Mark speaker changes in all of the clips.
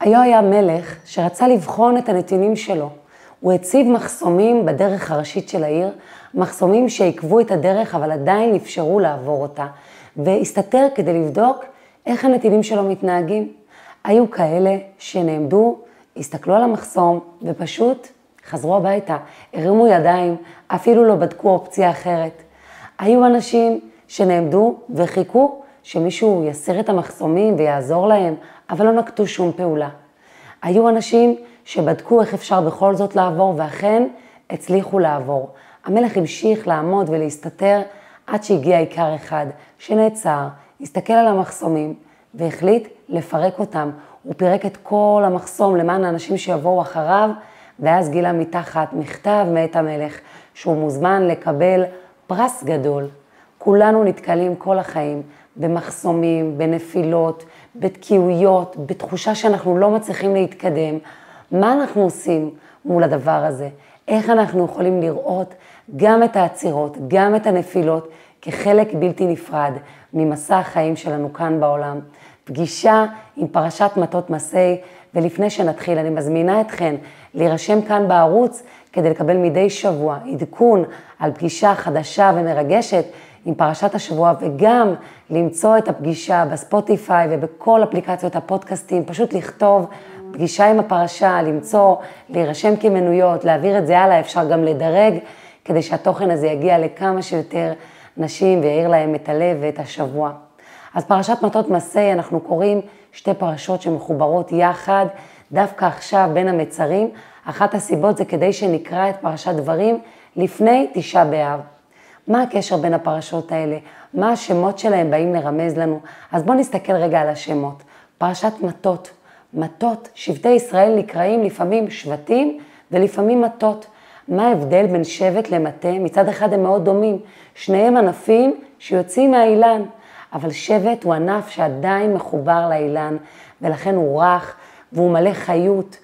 Speaker 1: היה היה מלך שרצה לבחון את הנתינים שלו. הוא הציב מחסומים בדרך הראשית של העיר, מחסומים שעיכבו את הדרך אבל עדיין אפשרו לעבור אותה, והסתתר כדי לבדוק איך הנתינים שלו מתנהגים. היו כאלה שנעמדו, הסתכלו על המחסום ופשוט חזרו הביתה, הרימו ידיים, אפילו לא בדקו אופציה אחרת. היו אנשים שנעמדו וחיכו שמישהו יסיר את המחסומים ויעזור להם, אבל לא נקטו שום פעולה. היו אנשים שבדקו איך אפשר בכל זאת לעבור, ואכן הצליחו לעבור. המלך המשיך לעמוד ולהסתתר עד שהגיע עיקר אחד, שנעצר, הסתכל על המחסומים והחליט לפרק אותם. הוא פירק את כל המחסום למען האנשים שיבואו אחריו, ואז גילה מתחת מכתב מאת המלך, שהוא מוזמן לקבל פרס גדול. כולנו נתקלים כל החיים במחסומים, בנפילות, בתקיעויות, בתחושה שאנחנו לא מצליחים להתקדם. מה אנחנו עושים מול הדבר הזה? איך אנחנו יכולים לראות גם את העצירות, גם את הנפילות, כחלק בלתי נפרד ממסע החיים שלנו כאן בעולם. פגישה עם פרשת מטות מסעי, ולפני שנתחיל, אני מזמינה אתכן להירשם כאן בערוץ כדי לקבל מדי שבוע עדכון על פגישה חדשה ומרגשת עם פרשת השבוע, וגם למצוא את הפגישה בספוטיפיי ובכל אפליקציות הפודקאסטים, פשוט לכתוב פגישה עם הפרשה, למצוא, להירשם כמנויות, להעביר את זה הלאה, אפשר גם לדרג, כדי שהתוכן הזה יגיע לכמה שיותר נשים ויעיר להם את הלב ואת השבוע. אז פרשת מטות מסעי, אנחנו קוראים שתי פרשות שמחוברות יחד, דווקא עכשיו בין המצרים. אחת הסיבות זה כדי שנקרא את פרשת דברים לפני תשעה באב. מה הקשר בין הפרשות האלה? מה השמות שלהם באים לרמז לנו? אז בואו נסתכל רגע על השמות. פרשת מטות. מטות, שבטי ישראל נקראים לפעמים שבטים ולפעמים מטות. מה ההבדל בין שבט למטה? מצד אחד הם מאוד דומים, שניהם ענפים שיוצאים מהאילן, אבל שבט הוא ענף שעדיין מחובר לאילן, ולכן הוא רך והוא מלא חיות,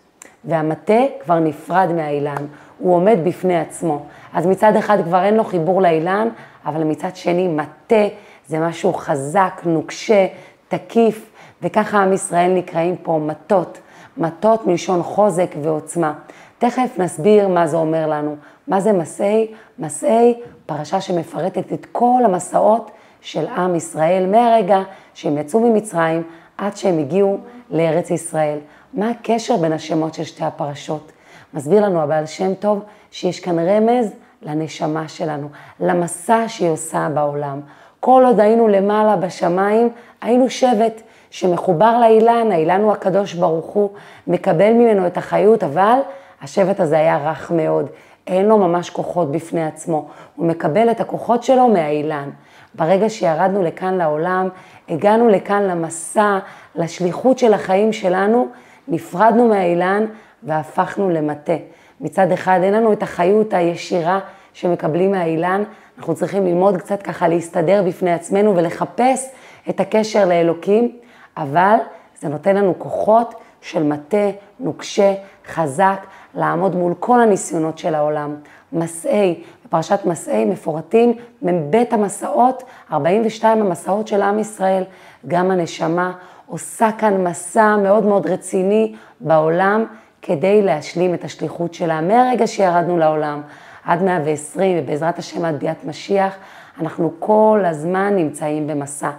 Speaker 1: והמטה כבר נפרד מהאילן, הוא עומד בפני עצמו. אז מצד אחד כבר אין לו חיבור לאילן, אבל מצד שני מטה זה משהו חזק, נוקשה, תקיף, וככה עם ישראל נקראים פה מטות, מטות מלשון חוזק ועוצמה. תכף נסביר מה זה אומר לנו. מה זה מסעי? מסעי, פרשה שמפרטת את כל המסעות של עם ישראל מהרגע שהם יצאו ממצרים עד שהם הגיעו לארץ ישראל. מה הקשר בין השמות של שתי הפרשות? מסביר לנו הבעל שם טוב שיש כאן רמז לנשמה שלנו, למסע שהיא עושה בעולם. כל עוד היינו למעלה בשמיים, היינו שבט שמחובר לאילן, האילן הוא הקדוש ברוך הוא, מקבל ממנו את החיות, אבל השבט הזה היה רך מאוד, אין לו ממש כוחות בפני עצמו, הוא מקבל את הכוחות שלו מהאילן. ברגע שירדנו לכאן לעולם, הגענו לכאן למסע, לשליחות של החיים שלנו, נפרדנו מהאילן והפכנו למטה. מצד אחד אין לנו את החיות הישירה שמקבלים מהאילן, אנחנו צריכים ללמוד קצת ככה להסתדר בפני עצמנו ולחפש את הקשר לאלוקים, אבל זה נותן לנו כוחות של מטה, נוקשה, חזק, לעמוד מול כל הניסיונות של העולם. מסעי, בפרשת מסעי מפורטים מבית המסעות, 42 המסעות של עם ישראל, גם הנשמה עושה כאן מסע מאוד מאוד רציני בעולם כדי להשלים את השליחות שלה. מהרגע שירדנו לעולם עד 120 ובעזרת השם עד ביאת משיח, אנחנו כל הזמן נמצאים במסע.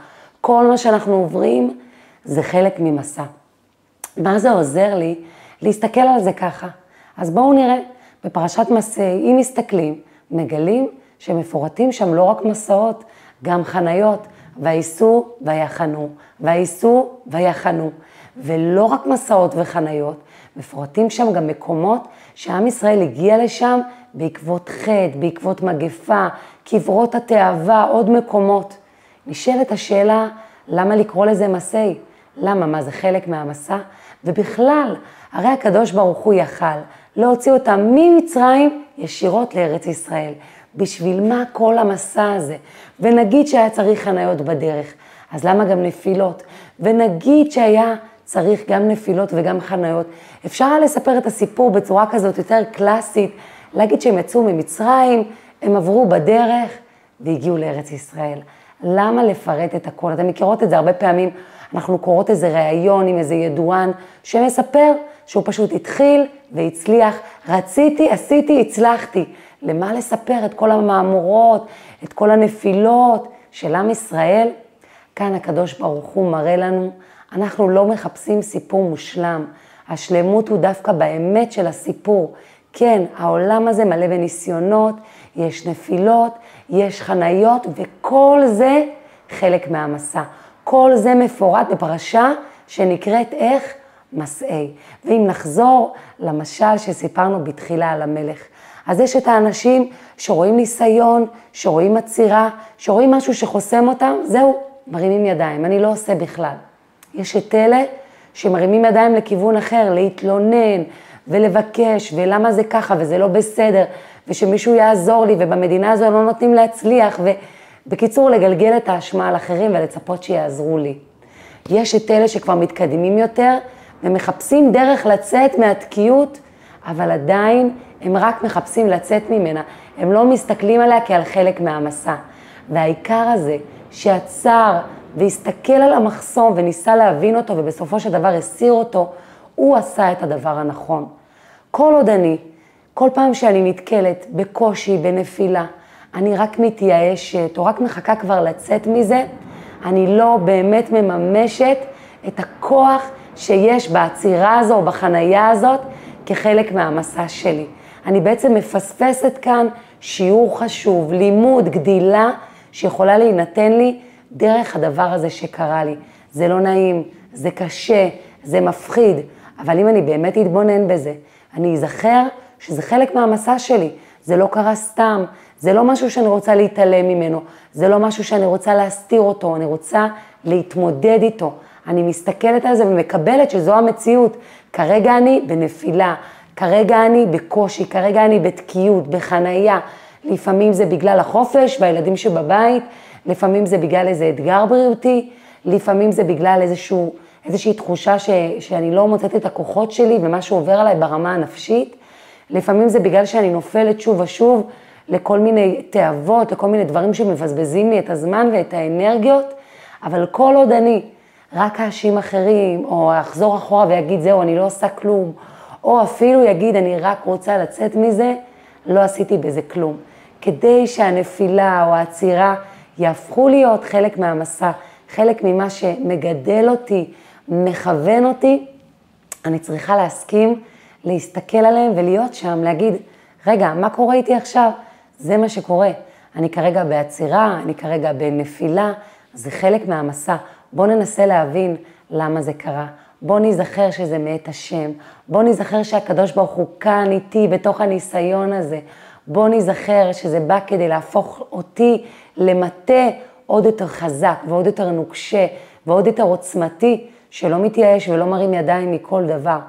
Speaker 1: כל מה שאנחנו עוברים זה חלק ממסע. מה זה עוזר לי? להסתכל על זה ככה. אז בואו נראה, בפרשת מסעי, אם מסתכלים, מגלים שמפורטים שם לא רק מסעות, גם חניות, וייסעו ויחנו, וייסעו ויחנו. ולא רק מסעות וחניות, מפורטים שם גם מקומות שעם ישראל הגיע לשם בעקבות חטא, בעקבות מגפה, קברות התאווה, עוד מקומות. נשאלת השאלה, למה לקרוא לזה מסעי? למה? מה זה חלק מהמסע? ובכלל, הרי הקדוש ברוך הוא יכל להוציא אותם ממצרים ישירות לארץ ישראל. בשביל מה כל המסע הזה? ונגיד שהיה צריך חניות בדרך, אז למה גם נפילות? ונגיד שהיה צריך גם נפילות וגם חניות. אפשר היה לספר את הסיפור בצורה כזאת יותר קלאסית, להגיד שהם יצאו ממצרים, הם עברו בדרך והגיעו לארץ ישראל. למה לפרט את הכל? אתם מכירות את זה הרבה פעמים, אנחנו קוראות איזה ראיון עם איזה ידוען שמספר שהוא פשוט התחיל והצליח, רציתי, עשיתי, הצלחתי. למה לספר את כל המהמורות, את כל הנפילות של עם ישראל? כאן הקדוש ברוך הוא מראה לנו, אנחנו לא מחפשים סיפור מושלם. השלמות הוא דווקא באמת של הסיפור. כן, העולם הזה מלא בניסיונות, יש נפילות, יש חניות, וכל זה חלק מהמסע. כל זה מפורט בפרשה שנקראת איך? מסעי. ואם נחזור למשל שסיפרנו בתחילה על המלך, אז יש את האנשים שרואים ניסיון, שרואים עצירה, שרואים משהו שחוסם אותם, זהו, מרימים ידיים, אני לא עושה בכלל. יש את אלה שמרימים ידיים לכיוון אחר, להתלונן ולבקש, ולמה זה ככה וזה לא בסדר, ושמישהו יעזור לי, ובמדינה הזו לא נותנים להצליח, ובקיצור, לגלגל את האשמה על אחרים ולצפות שיעזרו לי. יש את אלה שכבר מתקדמים יותר, ומחפשים דרך לצאת מהתקיעות, אבל עדיין הם רק מחפשים לצאת ממנה, הם לא מסתכלים עליה כעל חלק מהמסע. והעיקר הזה, שעצר והסתכל על המחסום וניסה להבין אותו ובסופו של דבר הסיר אותו, הוא עשה את הדבר הנכון. כל עוד אני, כל פעם שאני נתקלת בקושי, בנפילה, אני רק מתייאשת או רק מחכה כבר לצאת מזה, אני לא באמת מממשת את הכוח שיש בעצירה הזו או בחנייה הזאת כחלק מהמסע שלי. אני בעצם מפספסת כאן שיעור חשוב, לימוד, גדילה, שיכולה להינתן לי דרך הדבר הזה שקרה לי. זה לא נעים, זה קשה, זה מפחיד, אבל אם אני באמת אתבונן בזה, אני אזכר שזה חלק מהמסע שלי, זה לא קרה סתם, זה לא משהו שאני רוצה להתעלם ממנו, זה לא משהו שאני רוצה להסתיר אותו, אני רוצה להתמודד איתו. אני מסתכלת על זה ומקבלת שזו המציאות. כרגע אני בנפילה, כרגע אני בקושי, כרגע אני בתקיעות, בחנייה. לפעמים זה בגלל החופש והילדים שבבית, לפעמים זה בגלל איזה אתגר בריאותי, לפעמים זה בגלל איזשהו, איזושהי תחושה ש, שאני לא מוצאת את הכוחות שלי ומשהו עובר עליי ברמה הנפשית. לפעמים זה בגלל שאני נופלת שוב ושוב לכל מיני תאוות, לכל מיני דברים שמבזבזים לי את הזמן ואת האנרגיות, אבל כל עוד אני רק אאשים אחרים, או אחזור אחורה ויגיד, זהו, אני לא עושה כלום, או אפילו יגיד, אני רק רוצה לצאת מזה, לא עשיתי בזה כלום. כדי שהנפילה או העצירה יהפכו להיות חלק מהמסע, חלק ממה שמגדל אותי, מכוון אותי, אני צריכה להסכים להסתכל עליהם ולהיות שם, להגיד, רגע, מה קורה איתי עכשיו? זה מה שקורה. אני כרגע בעצירה, אני כרגע בנפילה, זה חלק מהמסע. בואו ננסה להבין למה זה קרה. בואו ניזכר שזה מאת השם. בואו ניזכר שהקדוש ברוך הוא כאן איתי בתוך הניסיון הזה. בואו ניזכר שזה בא כדי להפוך אותי למטה עוד יותר חזק ועוד יותר נוקשה ועוד יותר עוצמתי, שלא מתייאש ולא מרים ידיים מכל דבר.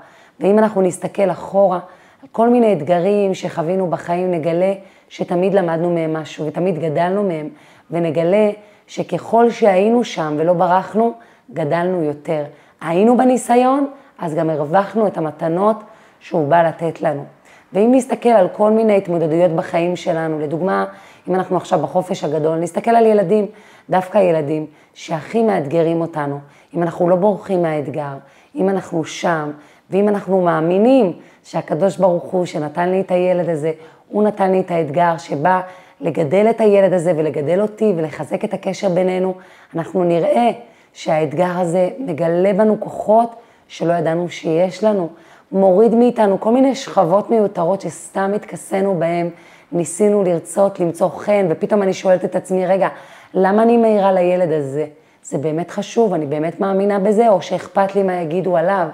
Speaker 1: ואם אנחנו נסתכל אחורה על כל מיני אתגרים שחווינו בחיים, נגלה שתמיד למדנו מהם משהו ותמיד גדלנו מהם, ונגלה שככל שהיינו שם ולא ברחנו, גדלנו יותר. היינו בניסיון, אז גם הרווחנו את המתנות שהוא בא לתת לנו. ואם נסתכל על כל מיני התמודדויות בחיים שלנו, לדוגמה, אם אנחנו עכשיו בחופש הגדול, נסתכל על ילדים, דווקא ילדים שהכי מאתגרים אותנו, אם אנחנו לא בורחים מהאתגר, אם אנחנו שם, ואם אנחנו מאמינים שהקדוש ברוך הוא שנתן לי את הילד הזה, הוא נתן לי את האתגר שבא לגדל את הילד הזה ולגדל אותי ולחזק את הקשר בינינו, אנחנו נראה שהאתגר הזה מגלה בנו כוחות שלא ידענו שיש לנו, מוריד מאיתנו כל מיני שכבות מיותרות שסתם התכסינו בהן, ניסינו לרצות, למצוא חן, ופתאום אני שואלת את עצמי, רגע, למה אני מעירה לילד הזה? זה באמת חשוב, אני באמת מאמינה בזה, או שאכפת לי מה יגידו עליו.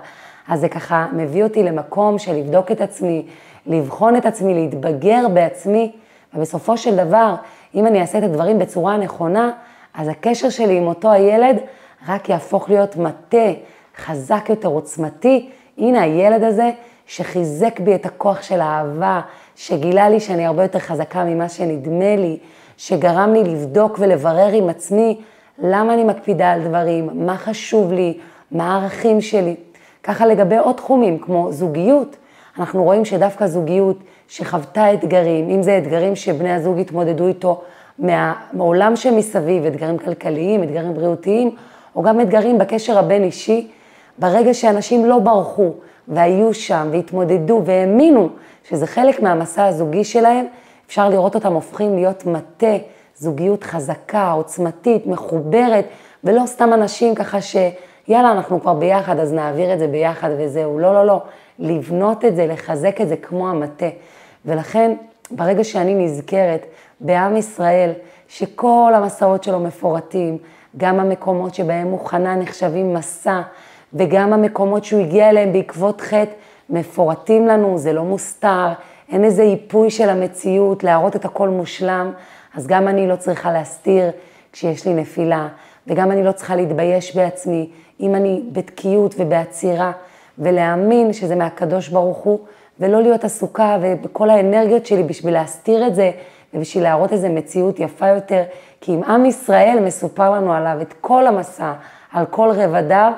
Speaker 1: אז זה ככה מביא אותי למקום של לבדוק את עצמי, לבחון את עצמי, להתבגר בעצמי, ובסופו של דבר, אם אני אעשה את הדברים בצורה הנכונה, אז הקשר שלי עם אותו הילד רק יהפוך להיות מטה חזק יותר, עוצמתי. הנה הילד הזה שחיזק בי את הכוח של האהבה, שגילה לי שאני הרבה יותר חזקה ממה שנדמה לי, שגרם לי לבדוק ולברר עם עצמי למה אני מקפידה על דברים, מה חשוב לי, מה הערכים שלי. ככה לגבי עוד תחומים, כמו זוגיות, אנחנו רואים שדווקא זוגיות שחוותה אתגרים, אם זה אתגרים שבני הזוג התמודדו איתו מהעולם שמסביב, אתגרים כלכליים, אתגרים בריאותיים, או גם אתגרים בקשר הבין-אישי, ברגע שאנשים לא ברחו והיו שם והתמודדו והאמינו שזה חלק מהמסע הזוגי שלהם, אפשר לראות אותם הופכים להיות מטה, זוגיות חזקה, עוצמתית, מחוברת, ולא סתם אנשים ככה שיאללה, אנחנו כבר ביחד, אז נעביר את זה ביחד וזהו. לא, לא, לא. לבנות את זה, לחזק את זה כמו המטה. ולכן, ברגע שאני נזכרת בעם ישראל, שכל המסעות שלו מפורטים, גם המקומות שבהם הוא חנה נחשבים מסע, וגם המקומות שהוא הגיע אליהם בעקבות חטא, מפורטים לנו, זה לא מוסתר, אין איזה איפוי של המציאות, להראות את הכל מושלם, אז גם אני לא צריכה להסתיר כשיש לי נפילה, וגם אני לא צריכה להתבייש בעצמי, אם אני בתקיעות ובעצירה, ולהאמין שזה מהקדוש ברוך הוא, ולא להיות עסוקה ובכל האנרגיות שלי בשביל להסתיר את זה, ובשביל להראות איזו מציאות יפה יותר, כי אם עם ישראל מסופר לנו עליו את כל המסע, על כל רבדיו,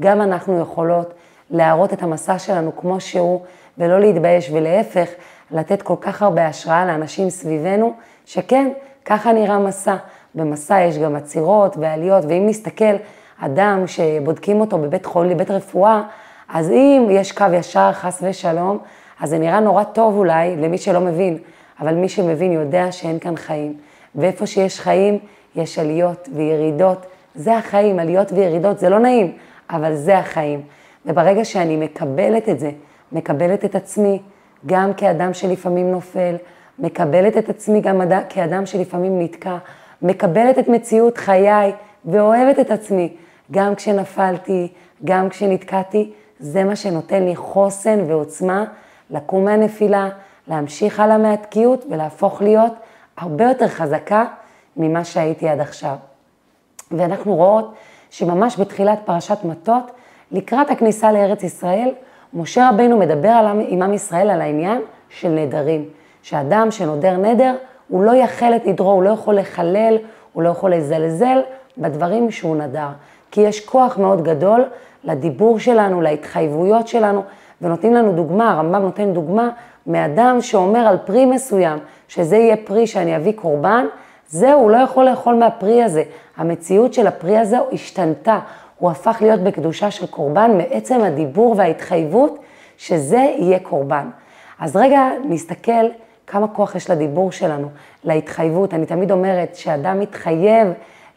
Speaker 1: גם אנחנו יכולות להראות את המסע שלנו כמו שהוא, ולא להתבייש, ולהפך, לתת כל כך הרבה השראה לאנשים סביבנו, שכן, ככה נראה מסע. במסע יש גם עצירות ועליות, ואם נסתכל, אדם שבודקים אותו בבית חולים, בבית רפואה, אז אם יש קו ישר, חס ושלום, אז זה נראה נורא טוב אולי למי שלא מבין, אבל מי שמבין יודע שאין כאן חיים. ואיפה שיש חיים, יש עליות וירידות. זה החיים, עליות וירידות, זה לא נעים, אבל זה החיים. וברגע שאני מקבלת את זה, מקבלת את עצמי, גם כאדם שלפעמים נופל, מקבלת את עצמי גם כאדם שלפעמים נתקע, מקבלת את מציאות חיי ואוהבת את עצמי, גם כשנפלתי, גם כשנתקעתי, זה מה שנותן לי חוסן ועוצמה לקום מהנפילה, להמשיך הלאה מהתקיעות ולהפוך להיות הרבה יותר חזקה ממה שהייתי עד עכשיו. ואנחנו רואות שממש בתחילת פרשת מטות, לקראת הכניסה לארץ ישראל, משה רבינו מדבר עם עם ישראל על העניין של נדרים. שאדם שנודר נדר, הוא לא יחל את נדרו, הוא לא יכול לחלל, הוא לא יכול לזלזל בדברים שהוא נדר. כי יש כוח מאוד גדול לדיבור שלנו, להתחייבויות שלנו, ונותנים לנו דוגמה, הרמב"ם נותן דוגמה מאדם שאומר על פרי מסוים, שזה יהיה פרי שאני אביא קורבן, זהו, הוא לא יכול לאכול מהפרי הזה. המציאות של הפרי הזה השתנתה, הוא הפך להיות בקדושה של קורבן מעצם הדיבור וההתחייבות שזה יהיה קורבן. אז רגע נסתכל כמה כוח יש לדיבור שלנו, להתחייבות. אני תמיד אומרת שאדם מתחייב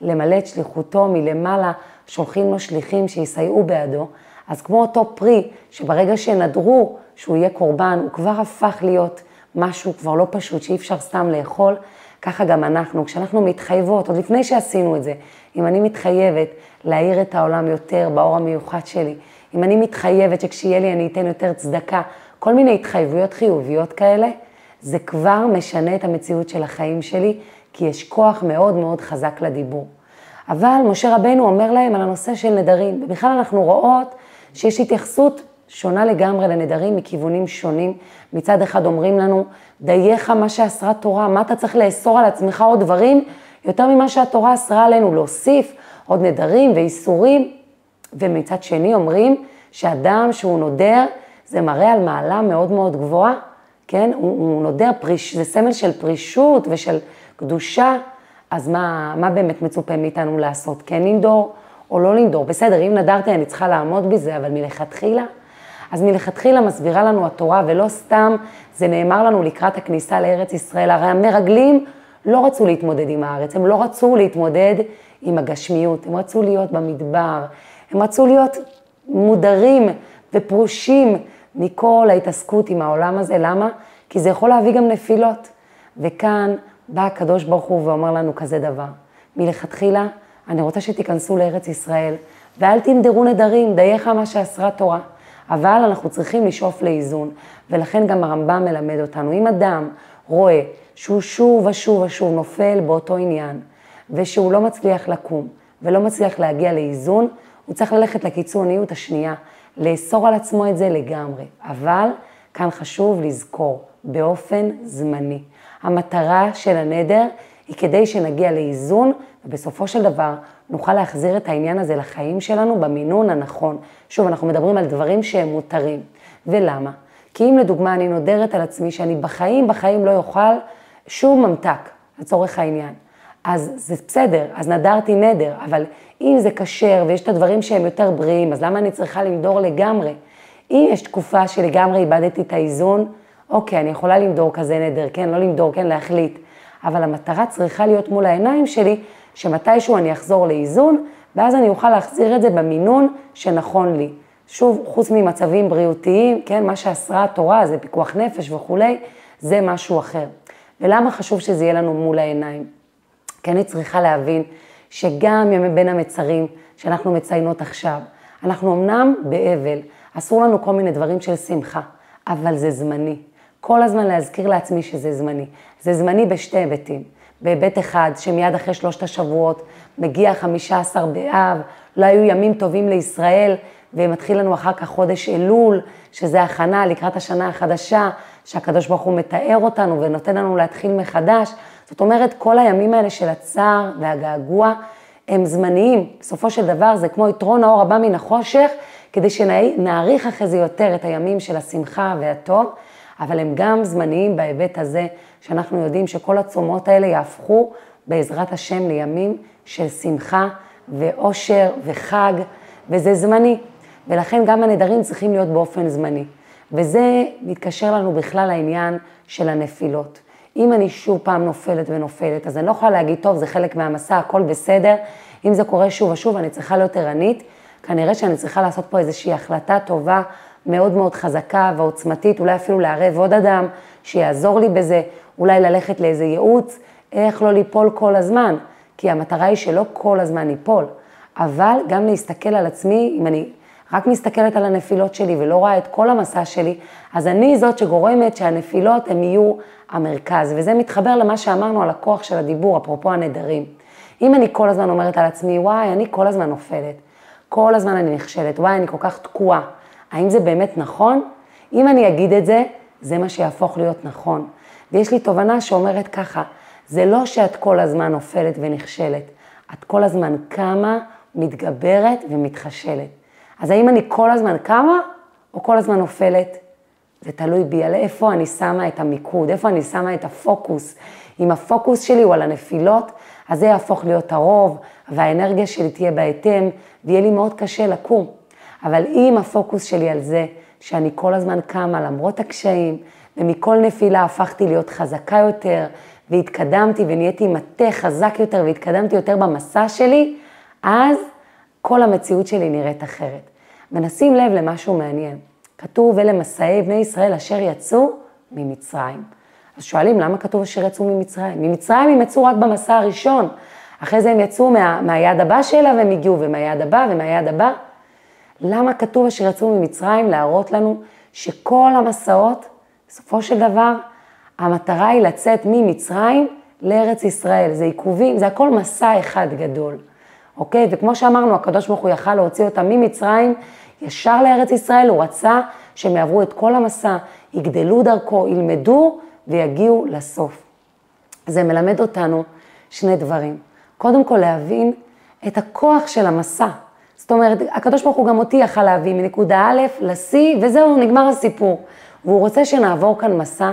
Speaker 1: למלא את שליחותו מלמעלה, שולחים לו שליחים שיסייעו בעדו. אז כמו אותו פרי, שברגע שנדרו שהוא יהיה קורבן, הוא כבר הפך להיות משהו כבר לא פשוט, שאי אפשר סתם לאכול, ככה גם אנחנו, כשאנחנו מתחייבות, עוד לפני שעשינו את זה, אם אני מתחייבת להאיר את העולם יותר באור המיוחד שלי, אם אני מתחייבת שכשיהיה לי אני אתן יותר צדקה, כל מיני התחייבויות חיוביות כאלה, זה כבר משנה את המציאות של החיים שלי, כי יש כוח מאוד מאוד חזק לדיבור. אבל משה רבנו אומר להם על הנושא של נדרים, ובכלל אנחנו רואות שיש התייחסות שונה לגמרי לנדרים מכיוונים שונים. מצד אחד אומרים לנו, דייך מה שאסרה תורה, מה אתה צריך לאסור על עצמך עוד דברים יותר ממה שהתורה אסרה עלינו, להוסיף עוד נדרים ואיסורים. ומצד שני אומרים שאדם שהוא נודר, זה מראה על מעלה מאוד מאוד גבוהה, כן? הוא, הוא נודר, פריש, זה סמל של פרישות ושל קדושה, אז מה, מה באמת מצופה מאיתנו לעשות? כן לנדור או לא לנדור? בסדר, אם נדרתי אני צריכה לעמוד בזה, אבל מלכתחילה? אז מלכתחילה מסבירה לנו התורה, ולא סתם זה נאמר לנו לקראת הכניסה לארץ ישראל. הרי המרגלים לא רצו להתמודד עם הארץ, הם לא רצו להתמודד עם הגשמיות, הם רצו להיות במדבר, הם רצו להיות מודרים ופרושים מכל ההתעסקות עם העולם הזה. למה? כי זה יכול להביא גם נפילות. וכאן בא הקדוש ברוך הוא ואומר לנו כזה דבר. מלכתחילה, אני רוצה שתיכנסו לארץ ישראל, ואל תנדרו נדרים, דייך מה שאסרה תורה. אבל אנחנו צריכים לשאוף לאיזון, ולכן גם הרמב"ם מלמד אותנו. אם אדם רואה שהוא שוב ושוב ושוב נופל באותו עניין, ושהוא לא מצליח לקום, ולא מצליח להגיע לאיזון, הוא צריך ללכת לקיצוניות השנייה, לאסור על עצמו את זה לגמרי. אבל כאן חשוב לזכור, באופן זמני. המטרה של הנדר היא כדי שנגיע לאיזון, ובסופו של דבר נוכל להחזיר את העניין הזה לחיים שלנו במינון הנכון. שוב, אנחנו מדברים על דברים שהם מותרים. ולמה? כי אם לדוגמה אני נודרת על עצמי שאני בחיים, בחיים לא אוכל שום ממתק, לצורך העניין. אז זה בסדר, אז נדרתי נדר, אבל אם זה כשר ויש את הדברים שהם יותר בריאים, אז למה אני צריכה למדור לגמרי? אם יש תקופה שלגמרי איבדתי את האיזון, אוקיי, אני יכולה למדור כזה נדר, כן, לא למדור, כן, להחליט. אבל המטרה צריכה להיות מול העיניים שלי, שמתישהו אני אחזור לאיזון, ואז אני אוכל להחזיר את זה במינון שנכון לי. שוב, חוץ ממצבים בריאותיים, כן, מה שאסרה התורה זה פיקוח נפש וכולי, זה משהו אחר. ולמה חשוב שזה יהיה לנו מול העיניים? כי אני צריכה להבין שגם ימי בין המצרים שאנחנו מציינות עכשיו, אנחנו אמנם באבל, אסור לנו כל מיני דברים של שמחה, אבל זה זמני. כל הזמן להזכיר לעצמי שזה זמני. זה זמני בשתי היבטים. בהיבט אחד, שמיד אחרי שלושת השבועות מגיע חמישה עשר באב, לא היו ימים טובים לישראל, ומתחיל לנו אחר כך חודש אלול, שזה הכנה לקראת השנה החדשה, שהקדוש ברוך הוא מתאר אותנו ונותן לנו להתחיל מחדש. זאת אומרת, כל הימים האלה של הצער והגעגוע הם זמניים. בסופו של דבר זה כמו יתרון האור הבא מן החושך, כדי שנעריך אחרי זה יותר את הימים של השמחה והטוב, אבל הם גם זמניים בהיבט הזה, שאנחנו יודעים שכל הצומות האלה יהפכו בעזרת השם לימים של שמחה ואושר וחג, וזה זמני. ולכן גם הנדרים צריכים להיות באופן זמני. וזה מתקשר לנו בכלל לעניין של הנפילות. אם אני שוב פעם נופלת ונופלת, אז אני לא יכולה להגיד, טוב, זה חלק מהמסע, הכל בסדר. אם זה קורה שוב ושוב, אני צריכה להיות ערנית. כנראה שאני צריכה לעשות פה איזושהי החלטה טובה, מאוד מאוד חזקה ועוצמתית, אולי אפילו לערב עוד אדם שיעזור לי בזה, אולי ללכת לאיזה ייעוץ, איך לא ליפול כל הזמן, כי המטרה היא שלא כל הזמן ניפול, אבל גם להסתכל על עצמי, אם אני רק מסתכלת על הנפילות שלי ולא רואה את כל המסע שלי, אז אני זאת שגורמת שהנפילות הן יהיו המרכז, וזה מתחבר למה שאמרנו על הכוח של הדיבור, אפרופו הנדרים. אם אני כל הזמן אומרת על עצמי, וואי, אני כל הזמן נופלת, כל הזמן אני נכשלת, וואי, אני כל כך תקועה, האם זה באמת נכון? אם אני אגיד את זה, זה מה שיהפוך להיות נכון. ויש לי תובנה שאומרת ככה, זה לא שאת כל הזמן נופלת ונכשלת, את כל הזמן קמה, מתגברת ומתחשלת. אז האם אני כל הזמן קמה או כל הזמן נופלת? זה תלוי בי, על איפה אני שמה את המיקוד, איפה אני שמה את הפוקוס. אם הפוקוס שלי הוא על הנפילות, אז זה יהפוך להיות הרוב, והאנרגיה שלי תהיה בהתאם, ויהיה לי מאוד קשה לקום. אבל אם הפוקוס שלי על זה, שאני כל הזמן קמה למרות הקשיים, ומכל נפילה הפכתי להיות חזקה יותר, והתקדמתי ונהייתי מטה חזק יותר והתקדמתי יותר במסע שלי, אז כל המציאות שלי נראית אחרת. ונשים לב למשהו מעניין. כתוב, אלה מסעי בני ישראל אשר יצאו ממצרים. אז שואלים, למה כתוב אשר יצאו ממצרים? ממצרים הם יצאו רק במסע הראשון. אחרי זה הם יצאו מה, מהיד הבא שלה והם הגיעו, ומהיד הבא ומהיד הבא. למה כתוב אשר יצאו ממצרים? להראות לנו שכל המסעות, בסופו של דבר, המטרה היא לצאת ממצרים לארץ ישראל. זה עיכובים, זה הכל מסע אחד גדול. אוקיי? וכמו שאמרנו, הקדוש ברוך הוא יכל להוציא אותם ממצרים ישר לארץ ישראל, הוא רצה שהם יעברו את כל המסע, יגדלו דרכו, ילמדו ויגיעו לסוף. זה מלמד אותנו שני דברים. קודם כל להבין את הכוח של המסע. זאת אומרת, הקדוש ברוך הוא גם אותי יכל להביא מנקודה א' ל-C, וזהו, נגמר הסיפור. והוא רוצה שנעבור כאן מסע.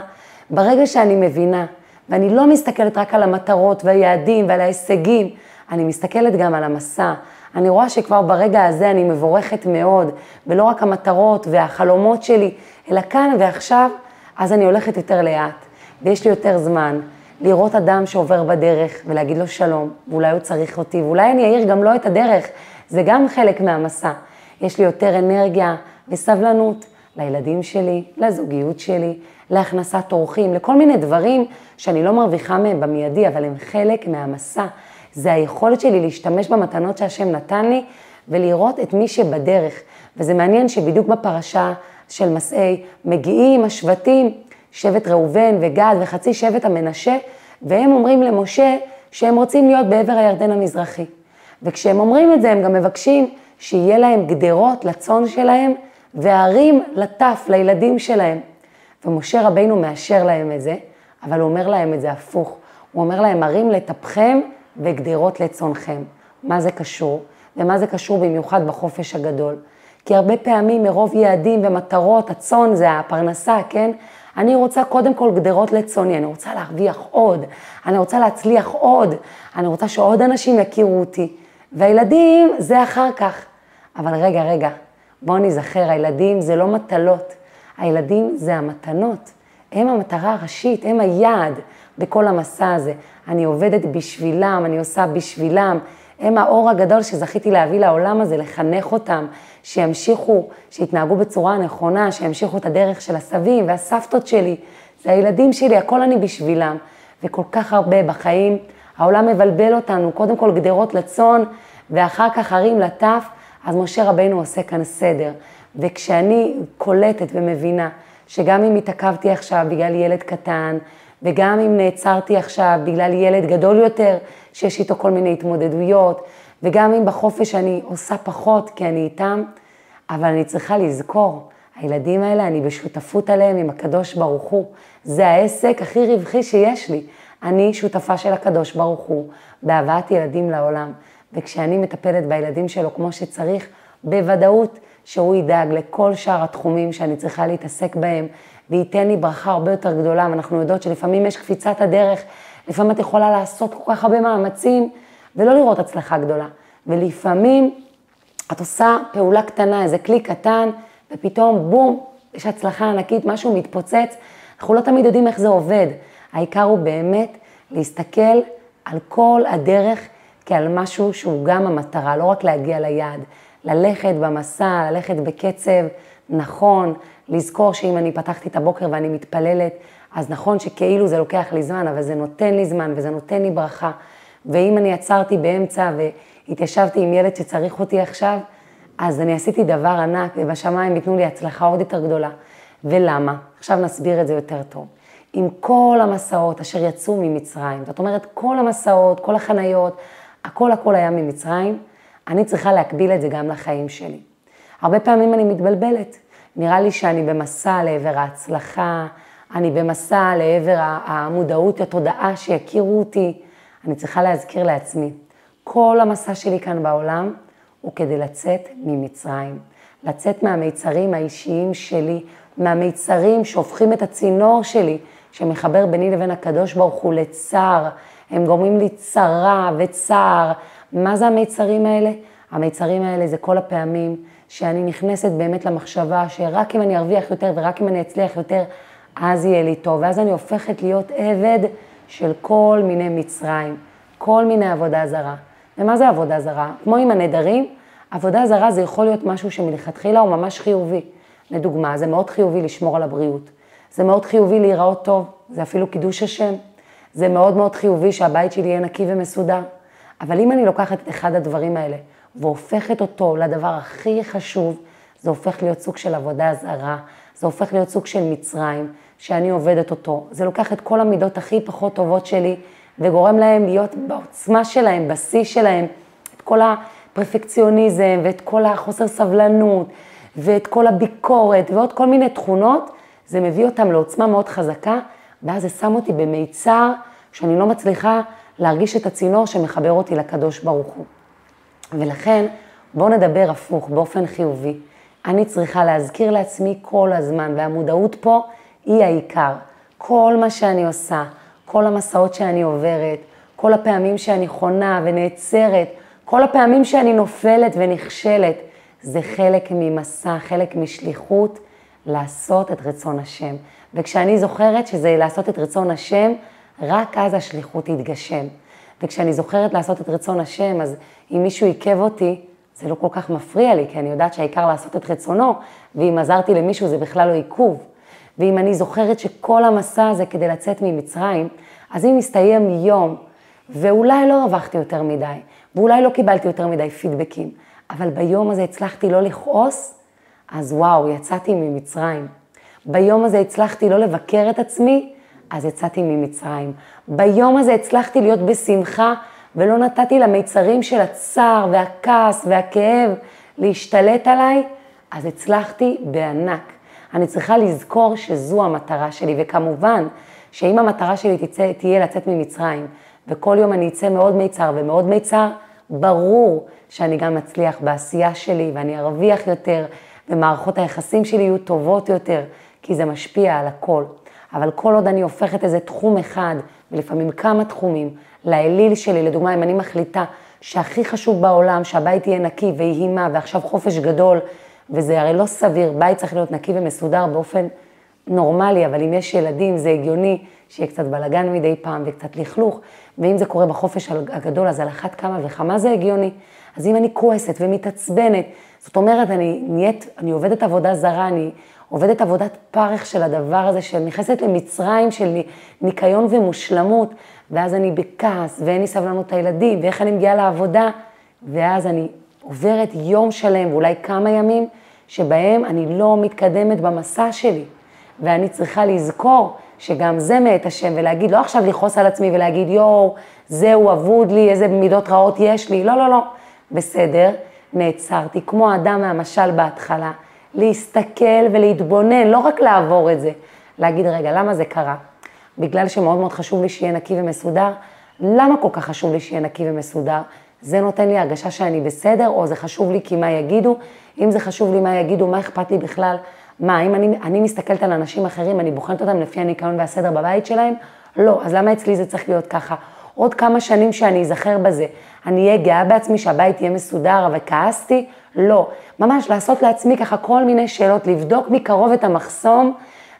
Speaker 1: ברגע שאני מבינה, ואני לא מסתכלת רק על המטרות והיעדים ועל ההישגים, אני מסתכלת גם על המסע. אני רואה שכבר ברגע הזה אני מבורכת מאוד, ולא רק המטרות והחלומות שלי, אלא כאן ועכשיו, אז אני הולכת יותר לאט, ויש לי יותר זמן לראות אדם שעובר בדרך ולהגיד לו שלום, ואולי הוא צריך אותי, ואולי אני אעיר גם לו את הדרך, זה גם חלק מהמסע. יש לי יותר אנרגיה וסבלנות לילדים שלי, לזוגיות שלי, להכנסת אורחים, לכל מיני דברים שאני לא מרוויחה מהם במיידי, אבל הם חלק מהמסע. זה היכולת שלי להשתמש במתנות שהשם נתן לי ולראות את מי שבדרך. וזה מעניין שבדיוק בפרשה של מסעי מגיעים השבטים, שבט ראובן וגד וחצי שבט המנשה, והם אומרים למשה שהם רוצים להיות בעבר הירדן המזרחי. וכשהם אומרים את זה, הם גם מבקשים שיהיה להם גדרות לצאן שלהם וערים לטף, לילדים שלהם. ומשה רבינו מאשר להם את זה, אבל הוא אומר להם את זה הפוך. הוא אומר להם, ערים לטפכם וגדרות לצונכם. מה זה קשור? ומה זה קשור במיוחד בחופש הגדול? כי הרבה פעמים מרוב יעדים ומטרות, הצאן זה הפרנסה, כן? אני רוצה קודם כל גדרות לצוני, אני רוצה להרוויח עוד, אני רוצה להצליח עוד, אני רוצה שעוד אנשים יכירו אותי. והילדים זה אחר כך. אבל רגע, רגע, בואו נזכר, הילדים זה לא מטלות, הילדים זה המתנות. הם המטרה הראשית, הם היעד בכל המסע הזה. אני עובדת בשבילם, אני עושה בשבילם. הם האור הגדול שזכיתי להביא לעולם הזה, לחנך אותם, שימשיכו, שיתנהגו בצורה הנכונה, שימשיכו את הדרך של הסבים והסבתות שלי. זה הילדים שלי, הכל אני בשבילם. וכל כך הרבה בחיים, העולם מבלבל אותנו, קודם כל גדרות לצאן, ואחר כך הרים לטף, אז משה רבינו עושה כאן סדר. וכשאני קולטת ומבינה שגם אם התעכבתי עכשיו בגלל ילד קטן, וגם אם נעצרתי עכשיו בגלל ילד גדול יותר, שיש איתו כל מיני התמודדויות, וגם אם בחופש אני עושה פחות כי אני איתם, אבל אני צריכה לזכור, הילדים האלה, אני בשותפות עליהם עם הקדוש ברוך הוא. זה העסק הכי רווחי שיש לי. אני שותפה של הקדוש ברוך הוא בהבאת ילדים לעולם. וכשאני מטפלת בילדים שלו כמו שצריך, בוודאות שהוא ידאג לכל שאר התחומים שאני צריכה להתעסק בהם, וייתן לי ברכה הרבה יותר גדולה, ואנחנו יודעות שלפעמים יש קפיצת הדרך, לפעמים את יכולה לעשות כל כך הרבה מאמצים, ולא לראות הצלחה גדולה. ולפעמים את עושה פעולה קטנה, איזה כלי קטן, ופתאום בום, יש הצלחה ענקית, משהו מתפוצץ, אנחנו לא תמיד יודעים איך זה עובד. העיקר הוא באמת להסתכל על כל הדרך כעל משהו שהוא גם המטרה, לא רק להגיע ליעד, ללכת במסע, ללכת בקצב נכון, לזכור שאם אני פתחתי את הבוקר ואני מתפללת, אז נכון שכאילו זה לוקח לי זמן, אבל זה נותן לי זמן וזה נותן לי ברכה. ואם אני עצרתי באמצע והתיישבתי עם ילד שצריך אותי עכשיו, אז אני עשיתי דבר ענק, ובשמיים ייתנו לי הצלחה עוד יותר גדולה. ולמה? עכשיו נסביר את זה יותר טוב. עם כל המסעות אשר יצאו ממצרים, זאת אומרת, כל המסעות, כל החניות, הכל הכל היה ממצרים, אני צריכה להקביל את זה גם לחיים שלי. הרבה פעמים אני מתבלבלת. נראה לי שאני במסע לעבר ההצלחה, אני במסע לעבר המודעות, התודעה שיכירו אותי. אני צריכה להזכיר לעצמי, כל המסע שלי כאן בעולם הוא כדי לצאת ממצרים. לצאת מהמיצרים האישיים שלי, מהמיצרים שהופכים את הצינור שלי, שמחבר ביני לבין הקדוש ברוך הוא לצער, הם גורמים לי צרה וצער. מה זה המיצרים האלה? המיצרים האלה זה כל הפעמים שאני נכנסת באמת למחשבה שרק אם אני ארוויח יותר ורק אם אני אצליח יותר, אז יהיה לי טוב. ואז אני הופכת להיות עבד של כל מיני מצרים, כל מיני עבודה זרה. ומה זה עבודה זרה? כמו עם הנדרים, עבודה זרה זה יכול להיות משהו שמלכתחילה הוא ממש חיובי. לדוגמה, זה מאוד חיובי לשמור על הבריאות. זה מאוד חיובי להיראות טוב, זה אפילו קידוש השם. זה מאוד מאוד חיובי שהבית שלי יהיה נקי ומסודר. אבל אם אני לוקחת את אחד הדברים האלה והופכת אותו לדבר הכי חשוב, זה הופך להיות סוג של עבודה זרה, זה הופך להיות סוג של מצרים, שאני עובדת אותו. זה לוקח את כל המידות הכי פחות טובות שלי וגורם להם להיות בעוצמה שלהם, בשיא שלהם, את כל הפרפקציוניזם ואת כל החוסר סבלנות ואת כל הביקורת ועוד כל מיני תכונות, זה מביא אותם לעוצמה מאוד חזקה, ואז זה שם אותי במיצר שאני לא מצליחה להרגיש את הצינור שמחבר אותי לקדוש ברוך הוא. ולכן, בואו נדבר הפוך, באופן חיובי. אני צריכה להזכיר לעצמי כל הזמן, והמודעות פה היא העיקר. כל מה שאני עושה, כל המסעות שאני עוברת, כל הפעמים שאני חונה ונעצרת, כל הפעמים שאני נופלת ונכשלת, זה חלק ממסע, חלק משליחות לעשות את רצון השם. וכשאני זוכרת שזה לעשות את רצון השם, רק אז השליחות תתגשם. וכשאני זוכרת לעשות את רצון השם, אז אם מישהו עיכב אותי, זה לא כל כך מפריע לי, כי אני יודעת שהעיקר לעשות את רצונו, ואם עזרתי למישהו זה בכלל לא עיכוב. ואם אני זוכרת שכל המסע הזה כדי לצאת ממצרים, אז אם מסתיים יום, ואולי לא הרווחתי יותר מדי, ואולי לא קיבלתי יותר מדי פידבקים, אבל ביום הזה הצלחתי לא לכעוס, אז וואו, יצאתי ממצרים. ביום הזה הצלחתי לא לבקר את עצמי, אז יצאתי ממצרים. ביום הזה הצלחתי להיות בשמחה, ולא נתתי למיצרים של הצער והכעס והכאב להשתלט עליי, אז הצלחתי בענק. אני צריכה לזכור שזו המטרה שלי, וכמובן שאם המטרה שלי תצא, תהיה לצאת ממצרים, וכל יום אני אצא מאוד מיצר ומאוד מיצר, ברור שאני גם אצליח בעשייה שלי ואני ארוויח יותר, ומערכות היחסים שלי יהיו טובות יותר, כי זה משפיע על הכל. אבל כל עוד אני הופכת איזה תחום אחד, ולפעמים כמה תחומים, לאליל שלי, לדוגמה, אם אני מחליטה שהכי חשוב בעולם, שהבית יהיה נקי ויהי מה, ועכשיו חופש גדול, וזה הרי לא סביר, בית צריך להיות נקי ומסודר באופן נורמלי, אבל אם יש ילדים זה הגיוני שיהיה קצת בלאגן מדי פעם וקצת לכלוך, ואם זה קורה בחופש הגדול, אז על אחת כמה וכמה זה הגיוני. אז אם אני כועסת ומתעצבנת, זאת אומרת, אני נהיית, אני עובדת עבודה זרה, אני עובדת עבודת פרך של הדבר הזה, שנכנסת למצרים של ניקיון ומושלמות, ואז אני בכעס, ואין לי סבלנות הילדים, ואיך אני מגיעה לעבודה, ואז אני עוברת יום שלם, ואולי כמה ימים, שבהם אני לא מתקדמת במסע שלי, ואני צריכה לזכור שגם זה מאת השם, ולהגיד, לא עכשיו לכעוס על עצמי ולהגיד, יואו, זהו אבוד לי, איזה מידות רעות יש לי, לא, לא, לא, בסדר, נעצרתי, כמו האדם מהמשל בהתחלה, להסתכל ולהתבונן, לא רק לעבור את זה, להגיד, רגע, למה זה קרה? בגלל שמאוד מאוד חשוב לי שיהיה נקי ומסודר. למה כל כך חשוב לי שיהיה נקי ומסודר? זה נותן לי הרגשה שאני בסדר, או זה חשוב לי כי מה יגידו? אם זה חשוב לי מה יגידו, מה אכפת לי בכלל? מה, אם אני, אני מסתכלת על אנשים אחרים, אני בוחנת אותם לפי הניקיון והסדר בבית שלהם? לא, אז למה אצלי זה צריך להיות ככה? עוד כמה שנים שאני אזכר בזה, אני אהיה גאה בעצמי שהבית יהיה מסודר, אבל כעסתי? לא. ממש לעשות לעצמי ככה כל מיני שאלות, לבדוק מקרוב את המחסום,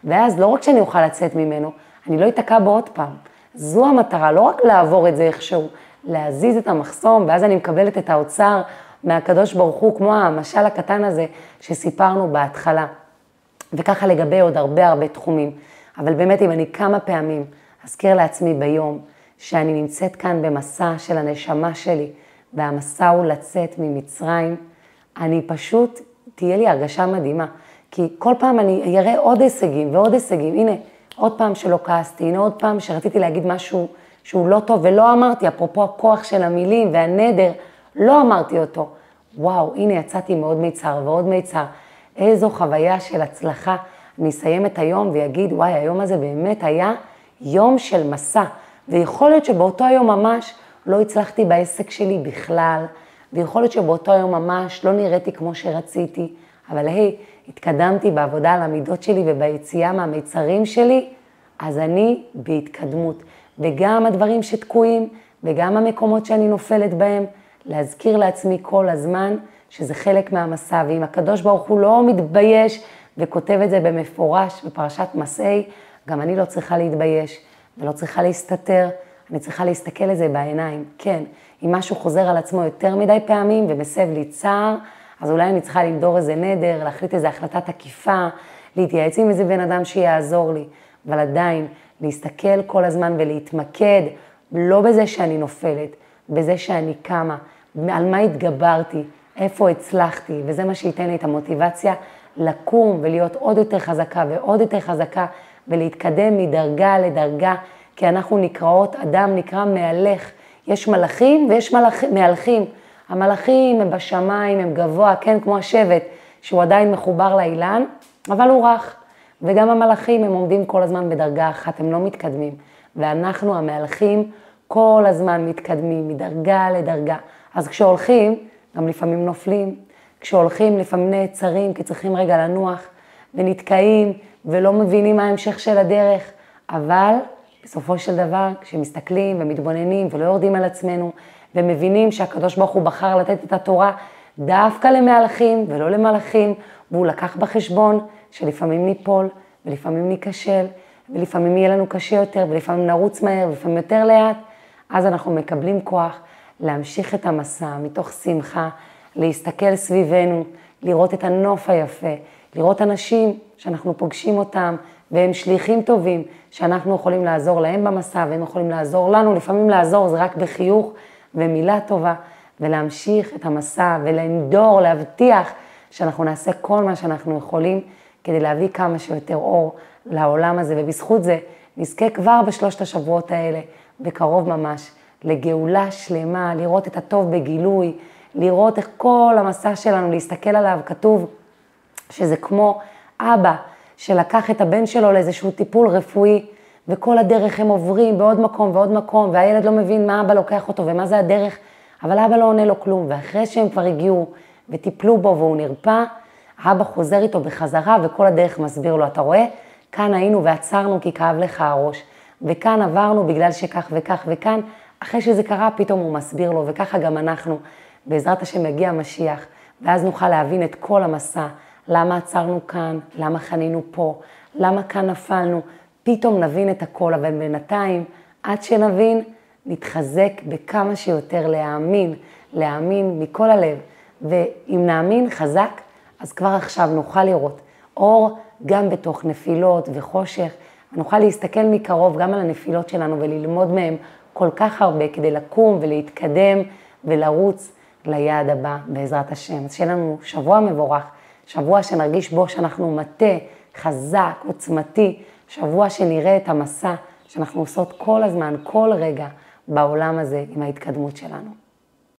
Speaker 1: ואז לא רק שאני אוכל לצאת ממנו, אני לא אתקע בו עוד פעם. זו המטרה, לא רק לעבור את זה איכשהו, להזיז את המחסום, ואז אני מקבלת את האוצר מהקדוש ברוך הוא, כמו המשל הקטן הזה שסיפרנו בהתחלה. וככה לגבי עוד הרבה הרבה תחומים. אבל באמת, אם אני כמה פעמים אזכיר לעצמי ביום שאני נמצאת כאן במסע של הנשמה שלי, והמסע הוא לצאת ממצרים, אני פשוט, תהיה לי הרגשה מדהימה. כי כל פעם אני אראה עוד הישגים ועוד הישגים. הנה, עוד פעם שלא כעסתי, הנה עוד פעם שרציתי להגיד משהו שהוא לא טוב ולא אמרתי, אפרופו הכוח של המילים והנדר, לא אמרתי אותו. וואו, הנה יצאתי מעוד מיצר ועוד מיצר. איזו חוויה של הצלחה. אני אסיים את היום ויגיד, וואי, היום הזה באמת היה יום של מסע. ויכול להיות שבאותו היום ממש לא הצלחתי בעסק שלי בכלל, ויכול להיות שבאותו היום ממש לא נראיתי כמו שרציתי, אבל היי, התקדמתי בעבודה על המידות שלי וביציאה מהמיצרים שלי, אז אני בהתקדמות. וגם הדברים שתקועים, וגם המקומות שאני נופלת בהם, להזכיר לעצמי כל הזמן שזה חלק מהמסע, ואם הקדוש ברוך הוא לא מתבייש וכותב את זה במפורש בפרשת מסעי, גם אני לא צריכה להתבייש ולא צריכה להסתתר, אני צריכה להסתכל לזה בעיניים. כן, אם משהו חוזר על עצמו יותר מדי פעמים ומסב לי צער, אז אולי אני צריכה לנדור איזה נדר, להחליט איזו החלטה תקיפה, להתייעץ עם איזה בן אדם שיעזור לי, אבל עדיין להסתכל כל הזמן ולהתמקד, לא בזה שאני נופלת, בזה שאני קמה, על מה התגברתי, איפה הצלחתי, וזה מה שייתן לי את המוטיבציה לקום ולהיות עוד יותר חזקה ועוד יותר חזקה ולהתקדם מדרגה לדרגה, כי אנחנו נקראות, אדם נקרא מהלך. יש מלאכים ויש מלאכ... מהלכים. המלאכים הם בשמיים, הם גבוה, כן, כמו השבט, שהוא עדיין מחובר לאילן, אבל הוא רך. וגם המלאכים הם עומדים כל הזמן בדרגה אחת, הם לא מתקדמים. ואנחנו המהלכים כל הזמן מתקדמים מדרגה לדרגה. אז כשהולכים, גם לפעמים נופלים. כשהולכים לפעמים נעצרים, כי צריכים רגע לנוח, ונתקעים, ולא מבינים מה ההמשך של הדרך. אבל בסופו של דבר, כשמסתכלים ומתבוננים ולא יורדים על עצמנו, ומבינים שהקדוש ברוך הוא בחר לתת את התורה דווקא למהלכים ולא למלאכים, והוא לקח בחשבון שלפעמים ניפול, ולפעמים ניכשל, ולפעמים יהיה לנו קשה יותר, ולפעמים נרוץ מהר, ולפעמים יותר לאט, אז אנחנו מקבלים כוח להמשיך את המסע מתוך שמחה, להסתכל סביבנו, לראות את הנוף היפה, לראות אנשים שאנחנו פוגשים אותם, והם שליחים טובים, שאנחנו יכולים לעזור להם במסע, והם יכולים לעזור לנו, לפעמים לעזור זה רק בחיוך ומילה טובה, ולהמשיך את המסע ולנדור, להבטיח שאנחנו נעשה כל מה שאנחנו יכולים כדי להביא כמה שיותר אור לעולם הזה, ובזכות זה נזכה כבר בשלושת השבועות האלה, בקרוב ממש, לגאולה שלמה, לראות את הטוב בגילוי, לראות איך כל המסע שלנו, להסתכל עליו, כתוב שזה כמו אבא שלקח את הבן שלו לאיזשהו טיפול רפואי, וכל הדרך הם עוברים בעוד מקום ועוד מקום, והילד לא מבין מה אבא לוקח אותו ומה זה הדרך, אבל אבא לא עונה לו כלום, ואחרי שהם כבר הגיעו וטיפלו בו והוא נרפא, אבא חוזר איתו בחזרה וכל הדרך מסביר לו, אתה רואה? כאן היינו ועצרנו כי כאב לך הראש, וכאן עברנו בגלל שכך וכך, וכאן. אחרי שזה קרה, פתאום הוא מסביר לו, וככה גם אנחנו, בעזרת השם יגיע המשיח, ואז נוכל להבין את כל המסע, למה עצרנו כאן, למה חנינו פה, למה כאן נפלנו, פתאום נבין את הכל, אבל בינתיים, עד שנבין, נתחזק בכמה שיותר להאמין, להאמין מכל הלב. ואם נאמין חזק, אז כבר עכשיו נוכל לראות אור גם בתוך נפילות וחושך, ונוכל להסתכל מקרוב גם על הנפילות שלנו וללמוד מהם כל כך הרבה כדי לקום ולהתקדם ולרוץ ליעד הבא בעזרת השם. אז שיהיה לנו שבוע מבורך, שבוע שנרגיש בו שאנחנו מטה חזק, עוצמתי, שבוע שנראה את המסע שאנחנו עושות כל הזמן, כל רגע בעולם הזה עם ההתקדמות שלנו.